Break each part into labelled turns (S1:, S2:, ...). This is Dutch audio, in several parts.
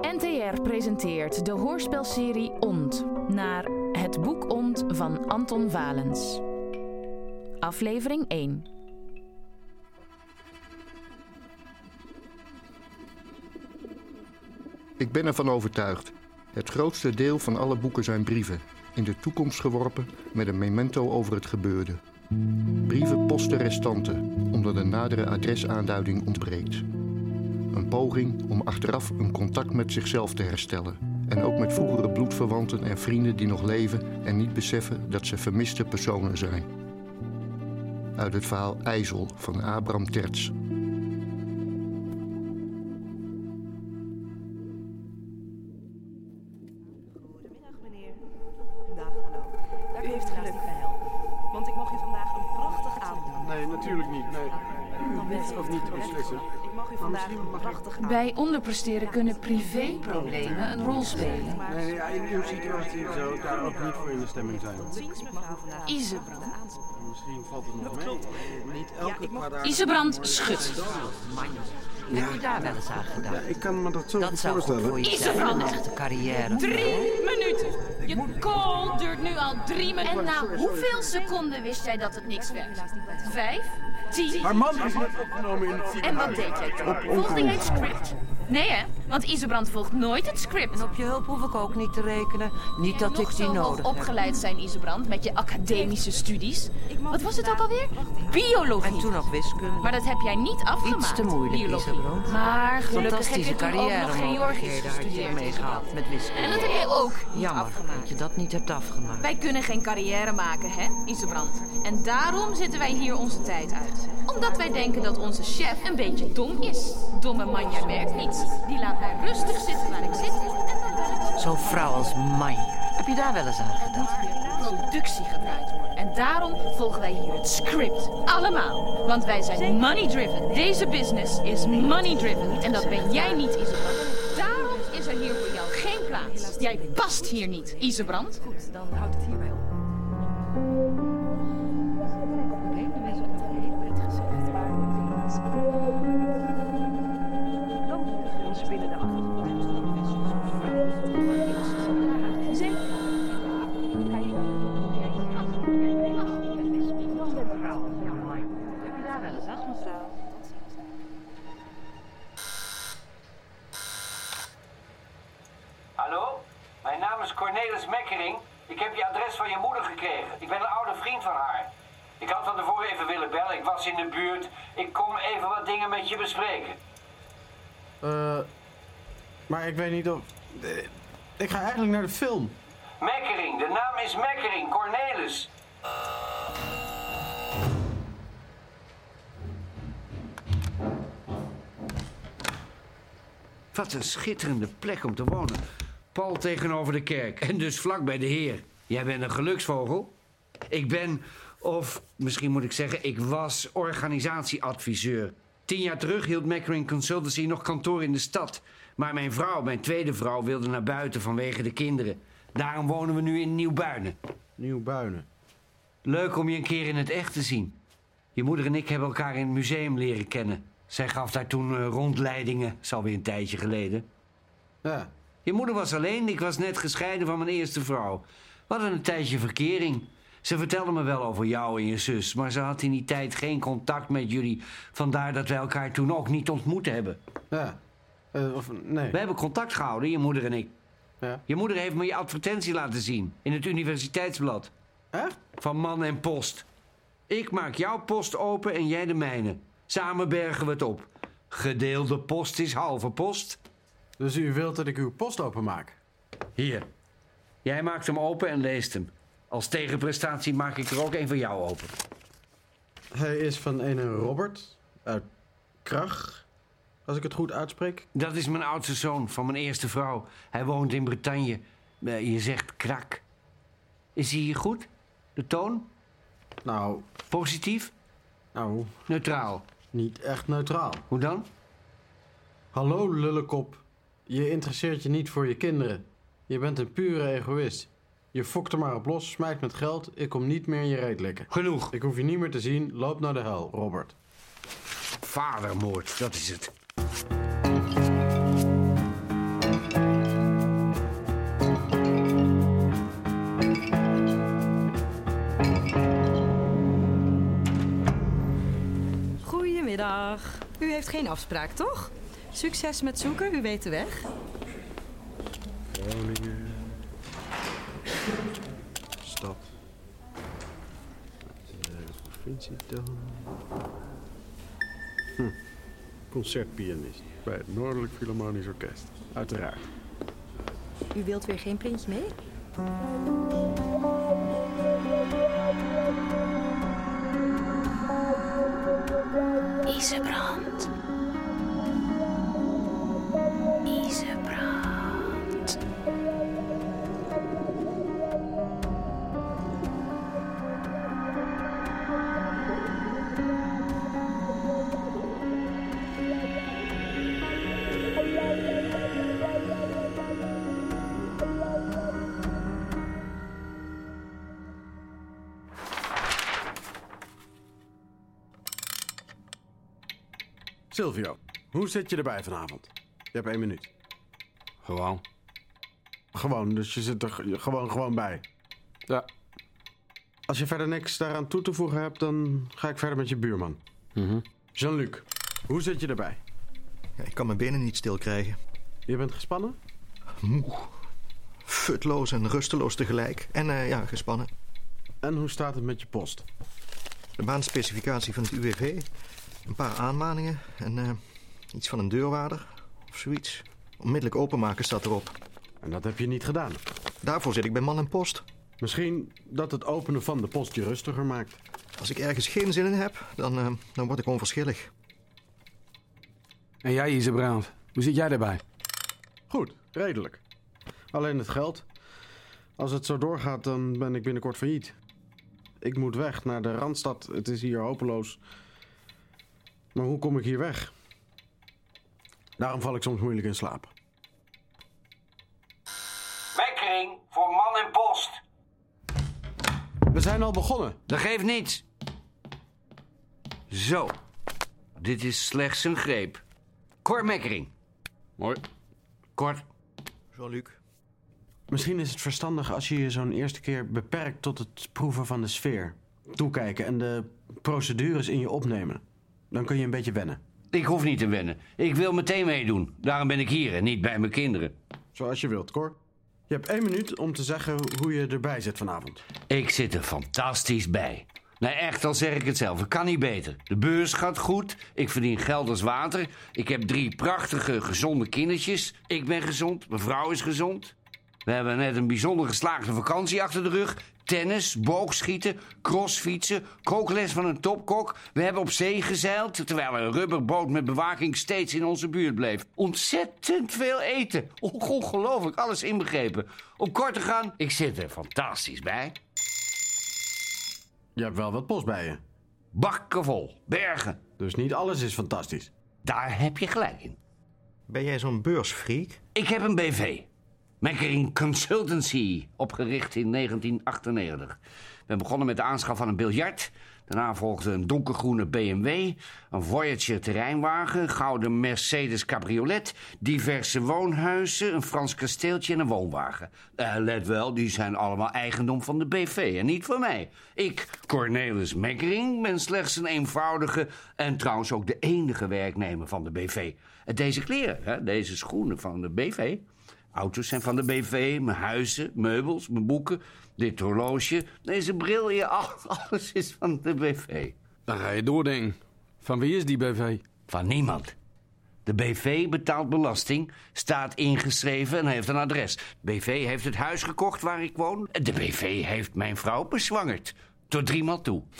S1: NTR presenteert de hoorspelserie Ont naar Het Boek Ont van Anton Valens. Aflevering 1.
S2: Ik ben ervan overtuigd. Het grootste deel van alle boeken zijn brieven. In de toekomst geworpen met een memento over het gebeurde. Brieven posten restanten, omdat een nadere adresaanduiding ontbreekt. Een poging om achteraf een contact met zichzelf te herstellen. En ook met vroegere bloedverwanten en vrienden die nog leven en niet beseffen dat ze vermiste personen zijn. Uit het verhaal IJssel van Abraham Terts.
S3: Goedemiddag meneer. Dag, hallo. Daar u heeft geluk bij helpen. Want ik mag u vandaag een prachtig aanbod.
S4: Nee, natuurlijk niet. Nee. Ook niet te beslissen.
S3: Ik mag u vandaag prachtig.
S1: Bij onderpresteren kunnen privéproblemen een rol spelen.
S4: Nee, ja, in uw situatie zou ik daar ook niet voor in de stemming zijn.
S3: Ik
S1: Isebrand.
S4: Misschien valt het nog mee. Niet elke.
S1: Isebrand schudt.
S5: Heb je daar wel eens aan gedaan?
S4: Ja, ik kan me dat zo
S5: dat
S4: voorstellen.
S5: voor je zijn, een echte carrière.
S6: Drie minuten. Je call duurt nu al drie minuten.
S7: En na hoeveel seconden wist jij dat het niks werd? Vijf? Tien?
S4: Haar man is net opgenomen in het
S7: En wat deed jij toen? Volgde jij het script? Nee hè, want Isebrand volgt nooit het script.
S5: En op je hulp hoef ik ook niet te rekenen. Niet dat ik die nodig heb.
S7: opgeleid zijn, Isebrand, met je academische studies. Wat was het ook alweer? Biologie.
S5: En toen nog wiskunde.
S7: Maar dat heb jij niet afgemaakt.
S5: Iets te moeilijk,
S7: biologie.
S5: Isebrand.
S7: Maar gelukkig heb je
S5: carrière
S7: nog Georgisch
S5: je
S7: gestudeerd.
S5: ermee gehad met wiskunde.
S7: En dat heb jij ook
S5: Jammer
S7: afgemaakt.
S5: dat je dat niet hebt afgemaakt.
S7: Wij kunnen geen carrière maken, hè, Isebrand? En daarom zitten wij hier onze tijd uit. Omdat wij denken dat onze chef een beetje dom is. Domme manja merkt niets. Die laat mij rustig zitten waar ik zit. En dan bel ik
S5: Zo'n vrouw als Manja. Heb je daar wel eens aan gedacht?
S7: productie gedraaid wordt. En daarom volgen wij hier het script. Allemaal. Want wij zijn money driven. Deze business is money driven. En dat ben jij niet, Isebrand. Daarom is er hier voor jou geen plaats. Jij past hier niet, Isebrand.
S3: Goed, dan houdt het hierbij op.
S8: Mekkering. Ik heb je adres van je moeder gekregen. Ik ben een oude vriend van haar. Ik had van tevoren even willen bellen. Ik was in de buurt. Ik kom even wat dingen met je bespreken.
S4: Eh, maar ik weet niet of... eh, Ik ga eigenlijk naar de film.
S8: Mekkering, de naam is Mekkering, Cornelis.
S9: Wat een schitterende plek om te wonen. Pal tegenover de kerk en dus vlak bij de Heer. Jij bent een geluksvogel. Ik ben, of misschien moet ik zeggen, ik was organisatieadviseur. Tien jaar terug hield Meckering Consultancy nog kantoor in de stad. Maar mijn vrouw, mijn tweede vrouw, wilde naar buiten vanwege de kinderen. Daarom wonen we nu in Nieuwbuinen.
S4: Nieuw Buinen.
S9: Leuk om je een keer in het echt te zien. Je moeder en ik hebben elkaar in het museum leren kennen. Zij gaf daar toen eh, rondleidingen, is alweer een tijdje geleden.
S4: Ja.
S9: Je moeder was alleen, ik was net gescheiden van mijn eerste vrouw. We hadden een tijdje verkering. Ze vertelde me wel over jou en je zus, maar ze had in die tijd geen contact met jullie. Vandaar dat wij elkaar toen ook niet ontmoet hebben.
S4: Ja. Eh, of nee.
S9: We hebben contact gehouden, je moeder en ik.
S4: Ja.
S9: Je moeder heeft me je advertentie laten zien in het universiteitsblad.
S4: Echt?
S9: Van man en post. Ik maak jouw post open en jij de mijne. Samen bergen we het op. Gedeelde post is halve post.
S4: Dus u wilt dat ik uw post openmaak?
S9: Hier. Jij maakt hem open en leest hem. Als tegenprestatie maak ik er ook een van jou open.
S4: Hij is van een Robert uit Krach, als ik het goed uitspreek.
S9: Dat is mijn oudste zoon van mijn eerste vrouw. Hij woont in Bretagne. Eh, Je zegt krak. Is hij hier goed? De toon?
S4: Nou,
S9: Positief?
S4: nou,
S9: Neutraal?
S4: niet echt neutraal.
S9: Hoe dan?
S4: Hallo, lullekop. Je interesseert je niet voor je kinderen. Je bent een pure egoïst. Je fokt er maar op los, smijt met geld. Ik kom niet meer in je reet likken.
S9: Genoeg.
S4: Ik hoef je niet meer te zien. Loop naar de hel, Robert.
S9: Vadermoord, dat is het. Goedemiddag.
S10: U heeft geen afspraak, toch? Succes met zoeken, u weet de weg.
S4: Groningen. Stad. De provincie dan. Hm. Concertpianist bij het Noordelijk Philharmonisch Orkest. Uiteraard.
S10: U wilt weer geen printje mee?
S7: Isebrand. Isebrand.
S4: Hoe zit je erbij vanavond? Je hebt één minuut.
S11: Gewoon.
S4: Gewoon, dus je zit er gewoon, gewoon bij.
S11: Ja.
S4: Als je verder niks daaraan toe te voegen hebt, dan ga ik verder met je buurman.
S11: Mhm.
S4: Jean-Luc, hoe zit je erbij?
S12: Ja, ik kan mijn benen niet stil krijgen.
S4: Je bent gespannen?
S12: Moe. Futloos en rusteloos tegelijk. En eh, ja, gespannen.
S4: En hoe staat het met je post?
S12: De baanspecificatie van het UWV. Een paar aanmaningen. En eh, iets van een deurwaarder. Of zoiets. Onmiddellijk openmaken staat erop.
S4: En dat heb je niet gedaan?
S12: Daarvoor zit ik bij man en post.
S4: Misschien dat het openen van de post je rustiger maakt.
S12: Als ik ergens geen zin in heb, dan, eh, dan word ik onverschillig.
S11: En jij, Isebrand, hoe zit jij erbij?
S4: Goed, redelijk. Alleen het geld. Als het zo doorgaat, dan ben ik binnenkort failliet. Ik moet weg naar de Randstad. Het is hier hopeloos. Maar hoe kom ik hier weg? Daarom val ik soms moeilijk in slaap.
S8: Mekkering voor man en post.
S4: We zijn al begonnen.
S9: Dat geeft niets. Zo. Dit is slechts een greep. Cor Mekkering.
S11: Mooi.
S9: Kort.
S12: Jean-Luc.
S4: Misschien is het verstandig als je je zo'n eerste keer beperkt tot het proeven van de sfeer. Toekijken en de procedures in je opnemen. Dan kun je een beetje wennen.
S9: Ik hoef niet te wennen. Ik wil meteen meedoen. Daarom ben ik hier en niet bij mijn kinderen.
S4: Zoals je wilt, Cor. Je hebt één minuut om te zeggen hoe je erbij zit vanavond.
S9: Ik zit er fantastisch bij. Nee, echt, al zeg ik het zelf. Het kan niet beter. De beurs gaat goed. Ik verdien geld als water. Ik heb drie prachtige, gezonde kindertjes. Ik ben gezond. Mijn vrouw is gezond. We hebben net een bijzonder geslaagde vakantie achter de rug. Tennis, boogschieten, crossfietsen, kookles van een topkok. We hebben op zee gezeild, terwijl er een rubberboot met bewaking steeds in onze buurt bleef. Ontzettend veel eten. On- Ongelooflijk, alles inbegrepen. Om kort te gaan, ik zit er fantastisch bij.
S4: Je hebt wel wat post bij je.
S9: Bakken vol, bergen.
S4: Dus niet alles is fantastisch.
S9: Daar heb je gelijk in.
S12: Ben jij zo'n beursfreak?
S9: Ik heb een BV. Mekkering Consultancy, opgericht in 1998. Ik ben begonnen met de aanschaf van een biljart. Daarna volgde een donkergroene BMW, een Voyager terreinwagen, een gouden Mercedes cabriolet, diverse woonhuizen, een Frans kasteeltje en een woonwagen. Eh, let wel, die zijn allemaal eigendom van de BV en niet van mij. Ik, Cornelis Mekkering, ben slechts een eenvoudige en trouwens ook de enige werknemer van de BV. En deze kleren, deze schoenen van de BV, Auto's zijn van de BV, mijn huizen, meubels, mijn boeken, dit horloge, deze bril hier, al- alles is van de BV.
S11: Dan ga je doordenken. Van wie is die BV?
S9: Van niemand. De BV betaalt belasting, staat ingeschreven en heeft een adres. De BV heeft het huis gekocht waar ik woon. De BV heeft mijn vrouw bezwangerd. Tot driemaal toe.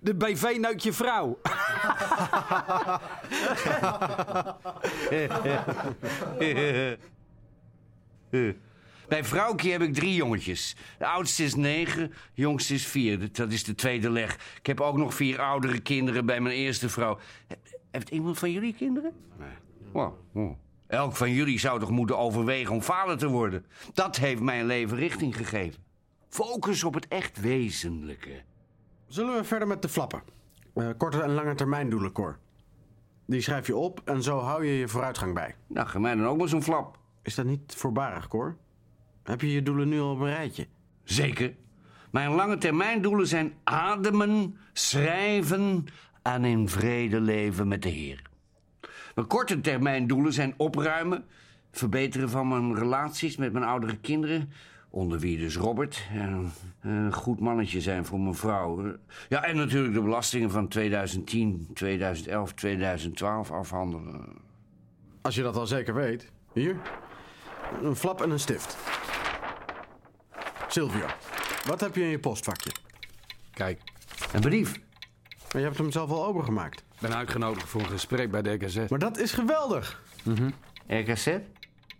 S11: De BV neukt je vrouw.
S9: Bij vrouwtje heb ik drie jongetjes. De oudste is negen, de jongste is vier. Dat is de tweede leg. Ik heb ook nog vier oudere kinderen bij mijn eerste vrouw. He- Heeft iemand van jullie kinderen? Nee. Wow. Elk van jullie zou toch moeten overwegen om vader te worden. Dat heeft mijn leven richting gegeven. Focus op het echt wezenlijke.
S4: Zullen we verder met de flappen? Eh, korte en lange termijn doelen, Cor. Die schrijf je op en zo hou je je vooruitgang bij.
S9: Nou, geef mij dan ook maar zo'n flap.
S4: Is dat niet voorbarig, Cor? Heb je je doelen nu al op een rijtje?
S9: Zeker. Mijn lange termijndoelen zijn ademen, schrijven, en in vrede leven met de Heer. Mijn korte termijn doelen zijn opruimen, verbeteren van mijn relaties met mijn oudere kinderen, onder wie dus Robert, en een goed mannetje zijn voor mijn vrouw. Ja, en natuurlijk de belastingen van 2010, 2011, 2012 afhandelen.
S4: Als je dat al zeker weet. Hier. Een flap en een stift. Silvio, wat heb je in je postvakje?
S11: Kijk.
S9: Een brief.
S4: Maar je hebt hem zelf al opengemaakt.
S11: Ik ben uitgenodigd voor een gesprek bij de RKZ.
S4: Maar dat is geweldig.
S9: RKZ?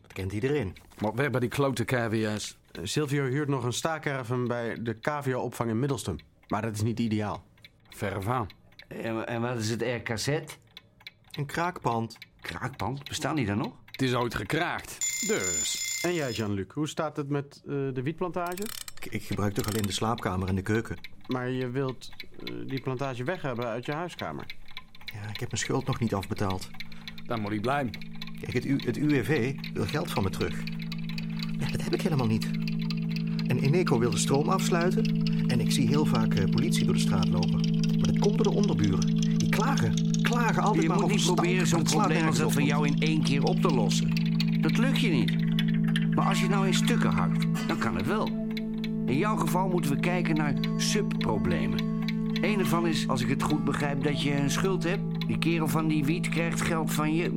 S12: Dat kent iedereen.
S11: Maar weg bij die klote KVS.
S4: Eh, Silvio huurt nog een staakerven bij de KVO-opvang in Middelstum. Maar dat is niet ideaal.
S11: Verre aan.
S9: En, en wat is het RKZ?
S12: Een kraakpand.
S9: Kraakpand? Bestaan die dan nog?
S11: Het is ooit gekraakt. Dus.
S4: En jij, Jean-Luc, hoe staat het met eh, de wietplantage?
S12: Ik, ik gebruik toch alleen de slaapkamer en de keuken.
S4: Maar je wilt eh, die plantage weg hebben uit je huiskamer.
S12: Ja, ik heb mijn schuld nog niet afbetaald.
S11: Dan moet ik blijven.
S12: Kijk, het, U- het UWV wil geld van me terug. Ja, dat heb ik helemaal niet. En Eneco wil de stroom afsluiten. En ik zie heel vaak eh, politie door de straat lopen. Maar dat komt door de onderburen. Die klagen, klagen altijd
S9: Je
S12: maar
S9: moet
S12: over
S9: niet
S12: stank,
S9: proberen zo'n probleem als dat van jou in één keer op te lossen. Dat lukt je niet. Maar als je het nou in stukken hakt, dan kan het wel. In jouw geval moeten we kijken naar subproblemen. Eén ervan is, als ik het goed begrijp, dat je een schuld hebt. Die kerel van die wiet krijgt geld van je.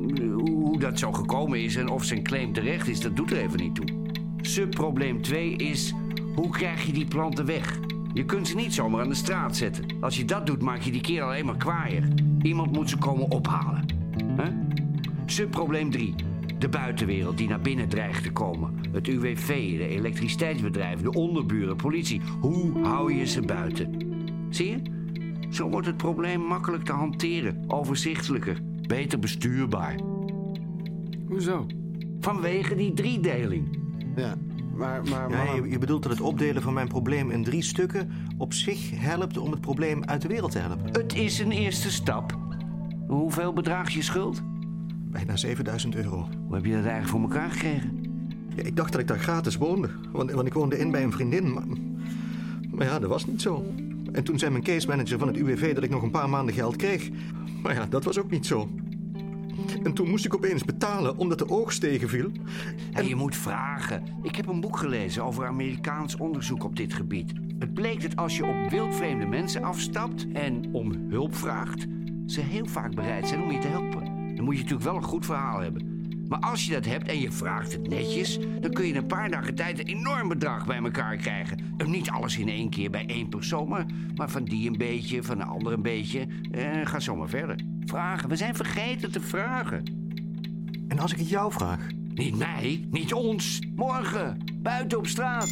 S9: Hoe dat zo gekomen is en of zijn claim terecht is, dat doet er even niet toe. Subprobleem 2 is, hoe krijg je die planten weg? Je kunt ze niet zomaar aan de straat zetten. Als je dat doet, maak je die kerel alleen maar kwaaier. Iemand moet ze komen ophalen. Subprobleem 3. De buitenwereld die naar binnen dreigt te komen. Het UWV, de elektriciteitsbedrijven, de onderburen, politie. Hoe hou je ze buiten? Zie je? Zo wordt het probleem makkelijk te hanteren, overzichtelijker, beter bestuurbaar.
S11: Hoezo?
S9: Vanwege die driedeling.
S4: Ja, maar... maar,
S12: Ja,
S4: maar-
S12: je, je bedoelt dat het opdelen van mijn probleem in drie stukken op zich helpt om het probleem uit de wereld te helpen.
S9: Het is een eerste stap. Hoeveel bedraagt je schuld?
S12: Bijna 7000 euro.
S9: Hoe heb je dat eigenlijk voor elkaar gekregen?
S12: Ja, ik dacht dat ik daar gratis woonde. Want, want ik woonde in bij een vriendin. Maar, maar ja, dat was niet zo. En toen zei mijn case manager van het UWV dat ik nog een paar maanden geld kreeg. Maar ja, dat was ook niet zo. En toen moest ik opeens betalen omdat de oogst tegenviel.
S9: En je moet vragen. Ik heb een boek gelezen over Amerikaans onderzoek op dit gebied. Het bleek dat als je op wildvreemde mensen afstapt en om hulp vraagt, ze heel vaak bereid zijn om je te helpen. Dan moet je natuurlijk wel een goed verhaal hebben. Maar als je dat hebt en je vraagt het netjes, dan kun je in een paar dagen tijd een enorm bedrag bij elkaar krijgen. En niet alles in één keer bij één persoon, maar, maar van die een beetje, van de ander een beetje. En ga zo maar verder. Vragen. We zijn vergeten te vragen.
S12: En als ik het jou vraag?
S9: Niet mij, niet ons. Morgen, buiten op straat.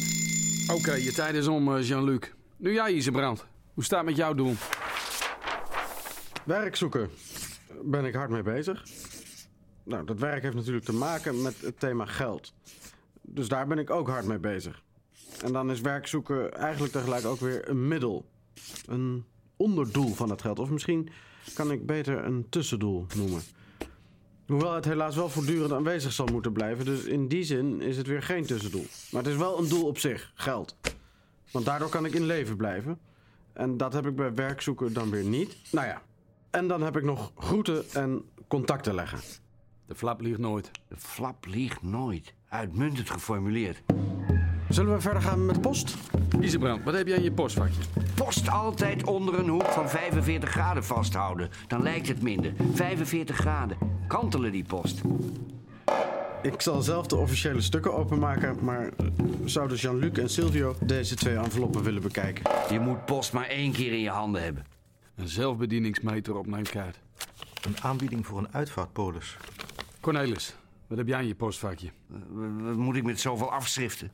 S11: Oké, je tijd is om, eh, Jean-Luc. Nu jij, Isebrand. Hoe staat het met jouw doel?
S4: Werk zoeken. Ben ik hard mee bezig. Nou, dat werk heeft natuurlijk te maken met het thema geld. Dus daar ben ik ook hard mee bezig. En dan is werk zoeken eigenlijk tegelijk ook weer een middel. Een onderdoel van het geld. Of misschien kan ik beter een tussendoel noemen. Hoewel het helaas wel voortdurend aanwezig zal moeten blijven. Dus in die zin is het weer geen tussendoel. Maar het is wel een doel op zich, geld. Want daardoor kan ik in leven blijven. En dat heb ik bij werk zoeken dan weer niet. Nou ja, en dan heb ik nog groeten en contacten leggen.
S11: De flap liegt nooit.
S9: De flap liegt nooit. Uitmuntend geformuleerd.
S4: Zullen we verder gaan met post?
S11: Isebrand, wat heb jij in je postvakje?
S9: Post altijd onder een hoek van 45 graden vasthouden. Dan lijkt het minder. 45 graden. Kantelen die post.
S4: Ik zal zelf de officiële stukken openmaken, maar zouden Jean-Luc en Silvio deze twee enveloppen willen bekijken?
S9: Je moet post maar één keer in je handen hebben.
S11: Een zelfbedieningsmeter op mijn kaart.
S12: Een aanbieding voor een uitvaartpolis.
S11: Cornelis, wat heb jij in je postvakje?
S9: Wat wat moet ik met zoveel afschriften?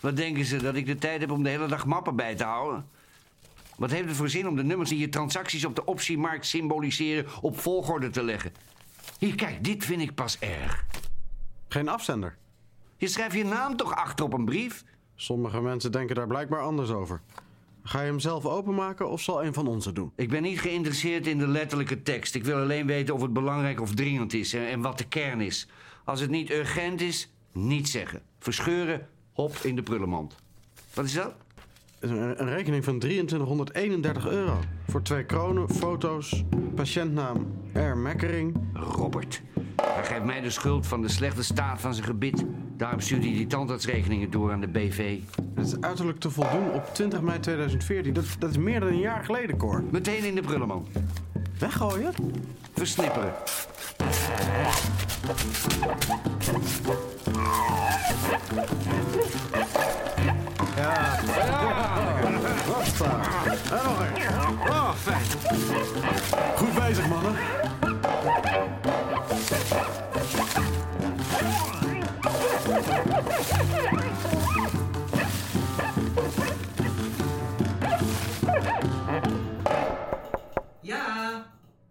S9: Wat denken ze, dat ik de tijd heb om de hele dag mappen bij te houden? Wat heeft het voor zin om de nummers die je transacties op de optiemarkt symboliseren op volgorde te leggen? Hier, kijk, dit vind ik pas erg.
S4: Geen afzender.
S9: Je schrijft je naam toch achter op een brief?
S4: Sommige mensen denken daar blijkbaar anders over. Ga je hem zelf openmaken of zal een van ons het doen?
S9: Ik ben niet geïnteresseerd in de letterlijke tekst. Ik wil alleen weten of het belangrijk of dringend is en, en wat de kern is. Als het niet urgent is, niet zeggen. Verscheuren, hop in de prullenmand. Wat is dat?
S4: Een een rekening van 2331 euro. Voor twee kronen, foto's, patiëntnaam R. Mekkering.
S9: Robert. Hij geeft mij de schuld van de slechte staat van zijn gebit. Daarom stuurt hij die tandartsrekeningen door aan de BV.
S4: Het is uiterlijk te voldoen op 20 mei 2014. Dat, dat is meer dan een jaar geleden, Cor.
S9: Meteen in de prullenman.
S4: Weggooien?
S9: Versnipperen.
S4: Ja. Nog een. Oh, fijn. Goed bezig, mannen.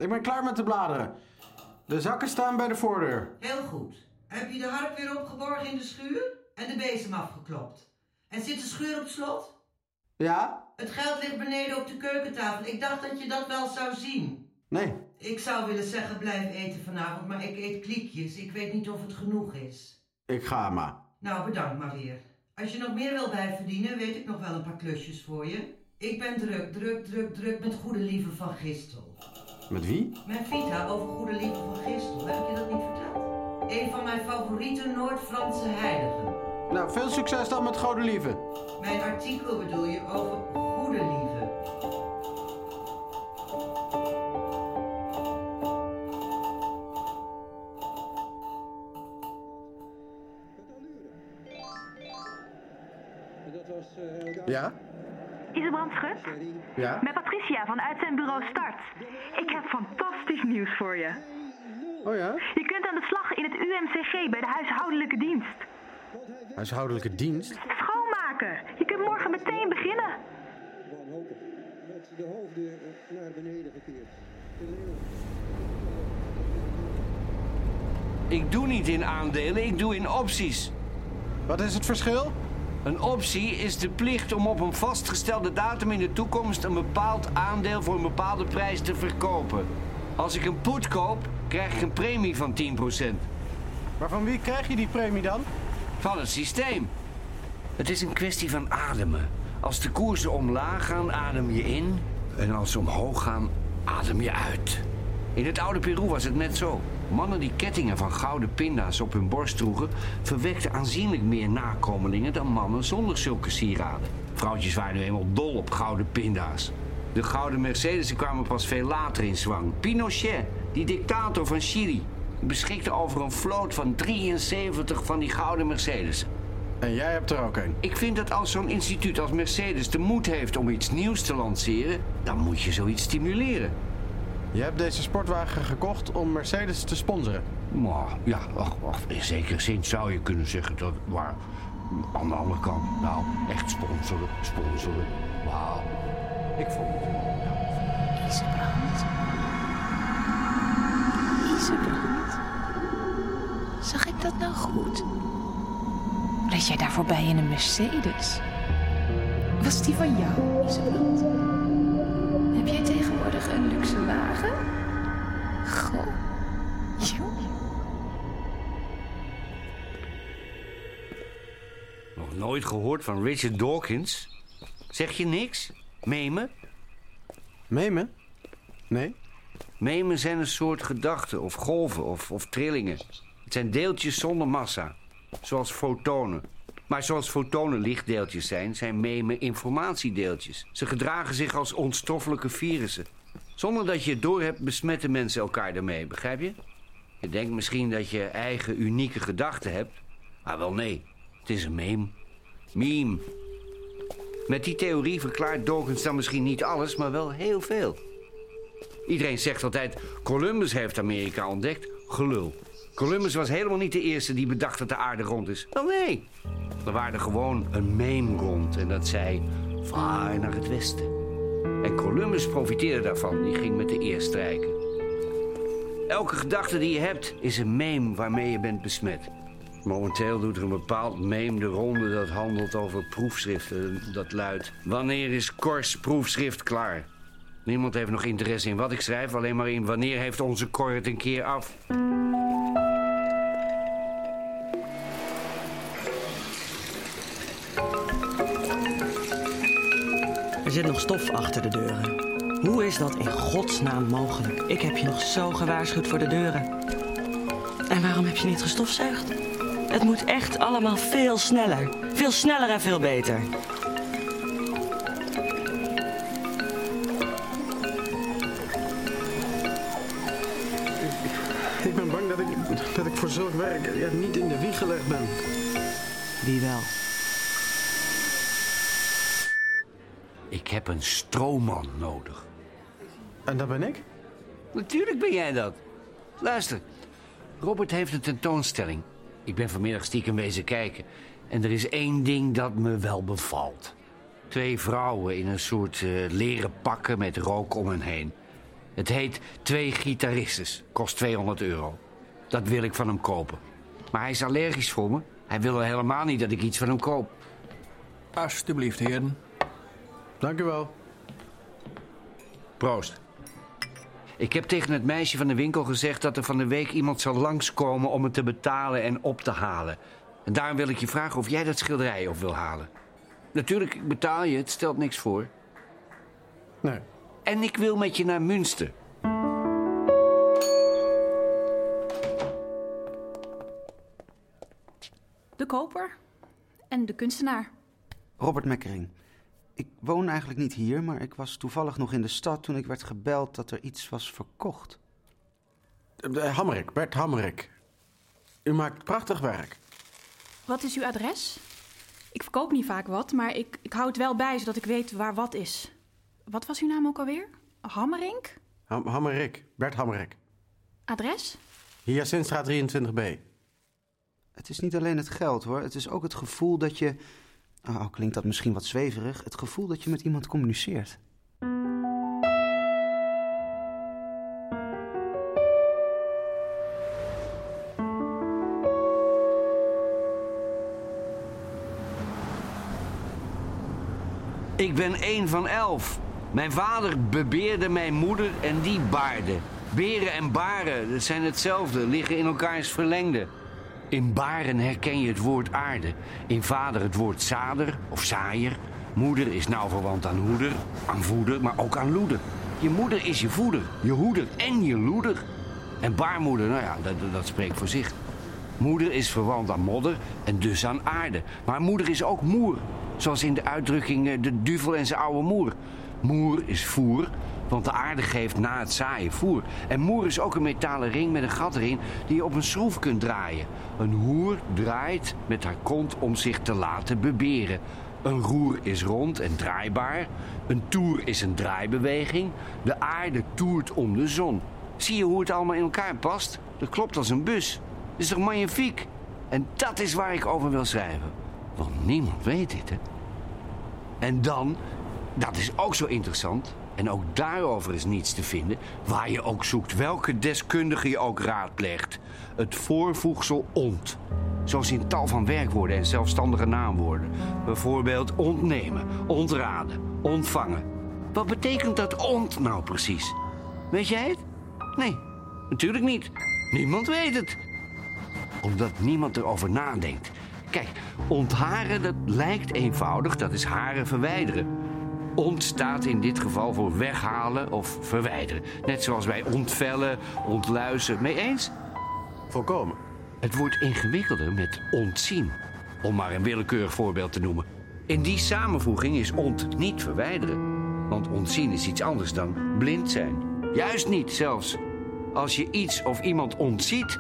S4: Ik ben klaar met de bladeren. De zakken staan bij de voordeur.
S13: heel goed. Heb je de harp weer opgeborgen in de schuur? En de bezem afgeklopt? En zit de schuur op slot?
S4: Ja?
S13: Het geld ligt beneden op de keukentafel. Ik dacht dat je dat wel zou zien.
S4: Nee.
S13: Ik zou willen zeggen blijf eten vanavond, maar ik eet kliekjes. Ik weet niet of het genoeg is.
S4: Ik ga maar.
S13: Nou, bedankt maar weer. Als je nog meer wil bijverdienen, weet ik nog wel een paar klusjes voor je. Ik ben druk, druk, druk, druk met Goede Lieve van Gistel.
S4: Met wie?
S13: Mijn vita over Goede Lieve van Gistel, heb ik je dat niet verteld? Een van mijn favoriete Noord-Franse heiligen.
S4: Nou, veel succes dan met Gode Lieve.
S13: Mijn artikel bedoel je over Goede Lieve.
S14: Isebrand Schut?
S4: Ja?
S14: Met Patricia van uitzendbureau Start. Ik heb fantastisch nieuws voor je.
S4: Oh ja?
S14: Je kunt aan de slag in het UMCG bij de huishoudelijke dienst.
S4: Huishoudelijke dienst?
S14: Schoonmaken. Je kunt morgen meteen beginnen.
S15: Met de hoofden naar beneden gekeerd.
S9: Ik doe niet in aandelen, ik doe in opties.
S4: Wat is het verschil?
S9: Een optie is de plicht om op een vastgestelde datum in de toekomst een bepaald aandeel voor een bepaalde prijs te verkopen. Als ik een put koop, krijg ik een premie van 10%.
S4: Maar van wie krijg je die premie dan?
S9: Van het systeem. Het is een kwestie van ademen. Als de koersen omlaag gaan, adem je in. En als ze omhoog gaan, adem je uit. In het oude Peru was het net zo. Mannen die kettingen van gouden pinda's op hun borst droegen... verwekten aanzienlijk meer nakomelingen dan mannen zonder zulke sieraden. Vrouwtjes waren nu eenmaal dol op gouden pinda's. De gouden Mercedes kwamen pas veel later in zwang. Pinochet, die dictator van Chili, beschikte over een vloot van 73 van die gouden Mercedes.
S4: En jij hebt er ook een.
S9: Ik vind dat als zo'n instituut als Mercedes de moed heeft om iets nieuws te lanceren, dan moet je zoiets stimuleren.
S4: Je hebt deze sportwagen gekocht om Mercedes te sponsoren.
S9: Maar ja, ach, ach, in zekere zin zou je kunnen zeggen dat. Maar aan de andere kant, nou, echt sponsoren, sponsoren. Wauw. Ik vond het.
S7: Isebrand. Isebrand. Zag ik dat nou goed? Reed jij daar voorbij in een Mercedes? Was die van jou, Isebrand? Heb jij tegenwoordig een luxe wagen? Goh. Joh.
S9: Nog nooit gehoord van Richard Dawkins? Zeg je niks? Memen?
S4: Memen? Nee.
S9: Memen zijn een soort gedachten of golven of, of trillingen. Het zijn deeltjes zonder massa, zoals fotonen. Maar zoals fotonen lichtdeeltjes zijn, zijn memen informatiedeeltjes. Ze gedragen zich als onstoffelijke virussen. Zonder dat je het doorhebt, besmetten mensen elkaar daarmee, begrijp je? Je denkt misschien dat je eigen unieke gedachten hebt. Maar wel nee, het is een meme. Meme. Met die theorie verklaart Dawkins dan misschien niet alles, maar wel heel veel. Iedereen zegt altijd, Columbus heeft Amerika ontdekt. Gelul. Columbus was helemaal niet de eerste die bedacht dat de aarde rond is. Wel nee. Er waren gewoon een meme rond en dat zei, vaar naar het westen. En Columbus profiteerde daarvan, die ging met de eer strijken. Elke gedachte die je hebt is een meme waarmee je bent besmet. Momenteel doet er een bepaald meme de ronde dat handelt over proefschriften. Dat luidt, wanneer is Kors proefschrift klaar? Niemand heeft nog interesse in wat ik schrijf, alleen maar in wanneer heeft onze Cor het een keer af.
S16: Zit nog stof achter de deuren. Hoe is dat in godsnaam mogelijk? Ik heb je nog zo gewaarschuwd voor de deuren. En waarom heb je niet gestofzuigd? Het moet echt allemaal veel sneller. Veel sneller en veel beter.
S4: Ik ben bang dat ik, dat ik voor zulk werk ja, niet in de wieg gelegd ben.
S16: Wie wel?
S9: Heb een stroomman nodig.
S4: En dat ben ik?
S9: Natuurlijk ben jij dat. Luister, Robert heeft een tentoonstelling. Ik ben vanmiddag stiekem wezen kijken. En er is één ding dat me wel bevalt. Twee vrouwen in een soort eh, leren pakken met rook om hen heen. Het heet Twee Gitaristes. Kost 200 euro. Dat wil ik van hem kopen. Maar hij is allergisch voor me. Hij wil helemaal niet dat ik iets van hem koop.
S11: Alsjeblieft, heren.
S4: Dank u wel.
S9: Proost. Ik heb tegen het meisje van de winkel gezegd dat er van de week iemand zal langskomen om het te betalen en op te halen. En daarom wil ik je vragen of jij dat schilderij op wil halen. Natuurlijk, ik betaal je, het stelt niks voor.
S4: Nee.
S9: En ik wil met je naar Münster.
S17: De koper en de kunstenaar.
S18: Robert Mekkering. Ik woon eigenlijk niet hier, maar ik was toevallig nog in de stad toen ik werd gebeld dat er iets was verkocht.
S4: Uh, Hammerik, Bert Hammerik. U maakt prachtig werk.
S17: Wat is uw adres? Ik verkoop niet vaak wat, maar ik, ik hou het wel bij zodat ik weet waar wat is. Wat was uw naam ook alweer? Hammerink?
S4: Ham Hammerik, Bert Hammerik.
S17: Adres?
S4: Hyacinthstraat 23b.
S18: Het is niet alleen het geld hoor, het is ook het gevoel dat je. Oh, klinkt dat misschien wat zweverig? Het gevoel dat je met iemand communiceert.
S9: Ik ben één van elf. Mijn vader bebeerde mijn moeder en die baarde. Beren en baren, dat zijn hetzelfde, liggen in elkaars verlengde. In baren herken je het woord aarde. In vader het woord zader of zaaier. Moeder is nauw verwant aan hoeder, aan voeder, maar ook aan loeder. Je moeder is je voeder, je hoeder en je loeder. En baarmoeder, nou ja, dat, dat spreekt voor zich. Moeder is verwant aan modder en dus aan aarde. Maar moeder is ook moer. Zoals in de uitdrukking eh, de duvel en zijn oude moer. Moer is voer, want de aarde geeft na het zaaien voer. En moer is ook een metalen ring met een gat erin die je op een schroef kunt draaien. Een hoer draait met haar kont om zich te laten beberen. Een roer is rond en draaibaar. Een toer is een draaibeweging. De aarde toert om de zon. Zie je hoe het allemaal in elkaar past? Dat klopt als een bus. Dat is toch magnifiek? En dat is waar ik over wil schrijven. Want niemand weet dit, hè? En dan, dat is ook zo interessant, en ook daarover is niets te vinden, waar je ook zoekt, welke deskundige je ook raadpleegt. Het voorvoegsel ont. Zoals in tal van werkwoorden en zelfstandige naamwoorden. Bijvoorbeeld ontnemen, ontraden, ontvangen. Wat betekent dat ont nou precies? Weet jij het? Nee, natuurlijk niet. Niemand weet het. Omdat niemand erover nadenkt. Kijk, ontharen, dat lijkt eenvoudig, dat is haren verwijderen. Ont staat in dit geval voor weghalen of verwijderen. Net zoals bij ontvellen, ontluizen. Mee eens?
S4: Volkomen.
S9: Het wordt ingewikkelder met ontzien. Om maar een willekeurig voorbeeld te noemen. In die samenvoeging is ont niet verwijderen. Want ontzien is iets anders dan blind zijn. Juist niet zelfs. Als je iets of iemand ontziet,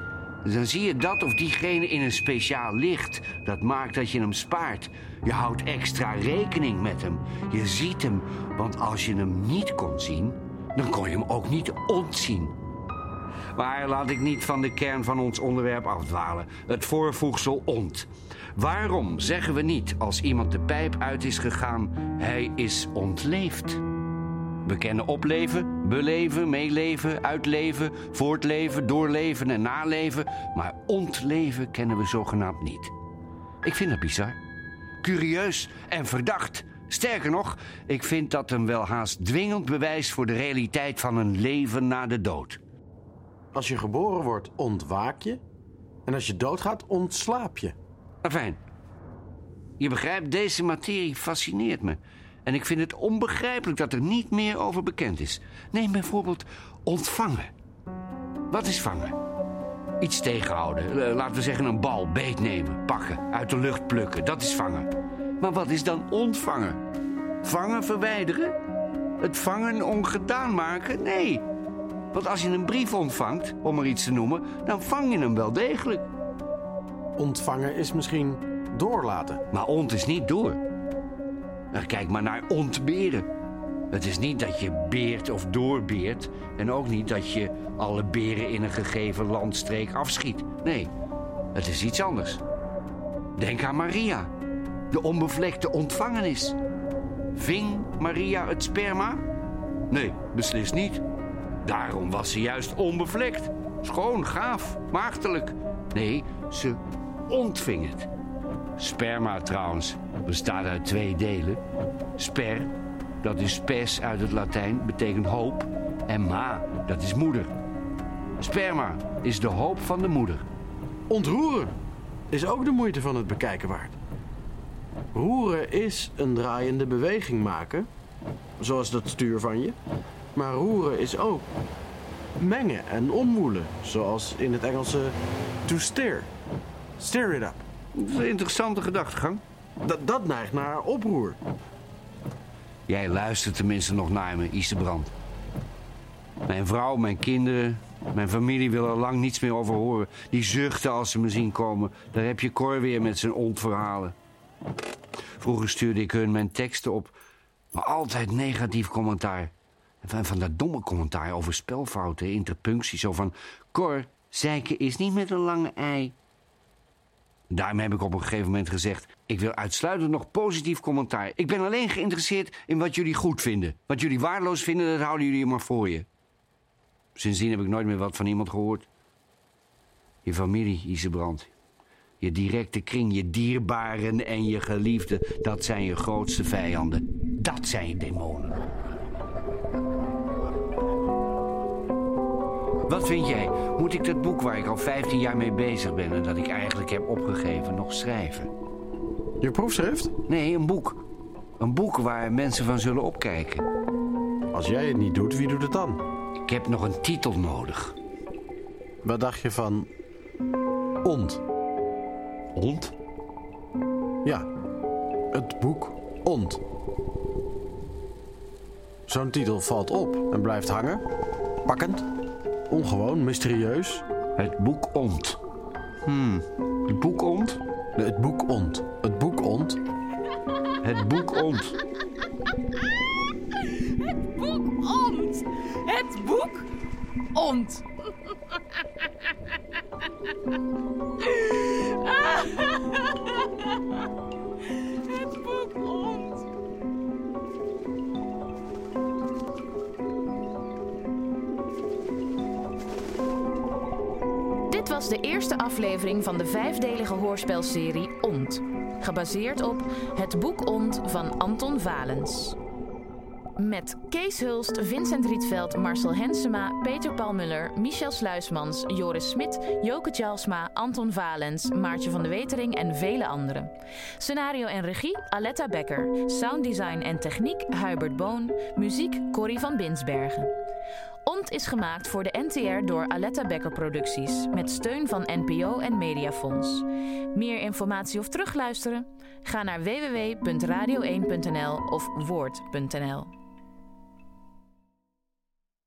S9: dan zie je dat of diegene in een speciaal licht. Dat maakt dat je hem spaart. Je houdt extra rekening met hem. Je ziet hem, want als je hem niet kon zien, dan kon je hem ook niet ontzien. Maar laat ik niet van de kern van ons onderwerp afdwalen. Het voorvoegsel ont. Waarom zeggen we niet als iemand de pijp uit is gegaan, hij is ontleefd? We kennen opleven, beleven, meeleven, uitleven, voortleven, doorleven en naleven. Maar ontleven kennen we zogenaamd niet. Ik vind dat bizar. Curieus en verdacht. Sterker nog, ik vind dat een wel haast dwingend bewijs voor de realiteit van een leven na de dood.
S4: Als je geboren wordt, ontwaak je. En als je doodgaat, ontslaap je.
S9: Fijn. Je begrijpt, deze materie fascineert me. En ik vind het onbegrijpelijk dat er niet meer over bekend is. Neem bijvoorbeeld ontvangen. Wat is vangen? Iets tegenhouden. Eh, Laten we zeggen een bal beetnemen, pakken, uit de lucht plukken. Dat is vangen. Maar wat is dan ontvangen? Vangen verwijderen? Het vangen ongedaan maken? Nee. Want als je een brief ontvangt, om er iets te noemen, dan vang je hem wel degelijk.
S4: Ontvangen is misschien doorlaten.
S9: Maar ont is niet door. Nou, kijk maar naar ontberen. Het is niet dat je beert of doorbeert. En ook niet dat je alle beren in een gegeven landstreek afschiet. Nee, het is iets anders. Denk aan Maria, de onbevlekte ontvangenis. Ving Maria het sperma? Nee, beslist niet. Daarom was ze juist onbevlekt. Schoon, gaaf, maagdelijk. Nee, ze ontving het. Sperma trouwens bestaat uit twee delen. Sper, dat is spes uit het Latijn, betekent hoop. En ma, dat is moeder. Sperma is de hoop van de moeder.
S4: Ontroeren is ook de moeite van het bekijken waard. Roeren is een draaiende beweging maken, zoals dat stuur van je. Maar roeren is ook mengen en omwoelen, zoals in het Engelse to stir. Stir it up.
S9: Dat is een interessante gedachtegang.
S4: Dat, dat neigt naar oproer.
S9: Jij luistert tenminste nog naar me, Isebrand. Mijn vrouw, mijn kinderen, mijn familie wil er lang niets meer over horen. Die zuchten als ze me zien komen. Daar heb je Cor weer met zijn ontverhalen. Vroeger stuurde ik hun mijn teksten op, maar altijd negatief commentaar. En van, van dat domme commentaar over spelfouten, interpunctie, zo van... Cor, zeiken is niet met een lange ei. Daarom heb ik op een gegeven moment gezegd... ik wil uitsluitend nog positief commentaar. Ik ben alleen geïnteresseerd in wat jullie goed vinden. Wat jullie waardeloos vinden, dat houden jullie maar voor je. Sindsdien heb ik nooit meer wat van iemand gehoord. Je familie, Isebrand. Je directe kring, je dierbaren en je geliefden... dat zijn je grootste vijanden. Dat zijn je demonen. Wat vind jij? Moet ik dat boek waar ik al 15 jaar mee bezig ben... en dat ik eigenlijk heb opgegeven, nog schrijven?
S4: Je proefschrift?
S9: Nee, een boek. Een boek waar mensen van zullen opkijken.
S4: Als jij het niet doet, wie doet het dan?
S9: Ik heb nog een titel nodig.
S4: Wat dacht je van... Ont?
S9: Ont?
S4: Ja, het boek Ont. Zo'n titel valt op en blijft hangen. Pakkend, ongewoon, mysterieus.
S9: Het boek Ont. Hmm, het boek Ont?
S4: Het boek Ont. Het boek Ont.
S9: Het boek Ont.
S7: Het boek Ont. Het boek Ont. De eerste aflevering van de vijfdelige hoorspelserie Ont. Gebaseerd op Het boek Ont van Anton Valens. Met Kees Hulst, Vincent Rietveld, Marcel Hensema, Peter Palmuller, Michel Sluismans, Joris Smit, Joke Tjalsma, Anton Valens, Maartje van de Wetering en vele anderen. Scenario en regie Aletta Becker. Sounddesign en techniek Hubert Boon. Muziek Corrie van Binsbergen. Ont is gemaakt voor de NTR door Aletta Becker Producties met steun van NPO en Mediafonds. Meer informatie of terugluisteren? Ga naar www.radio1.nl of woord.nl.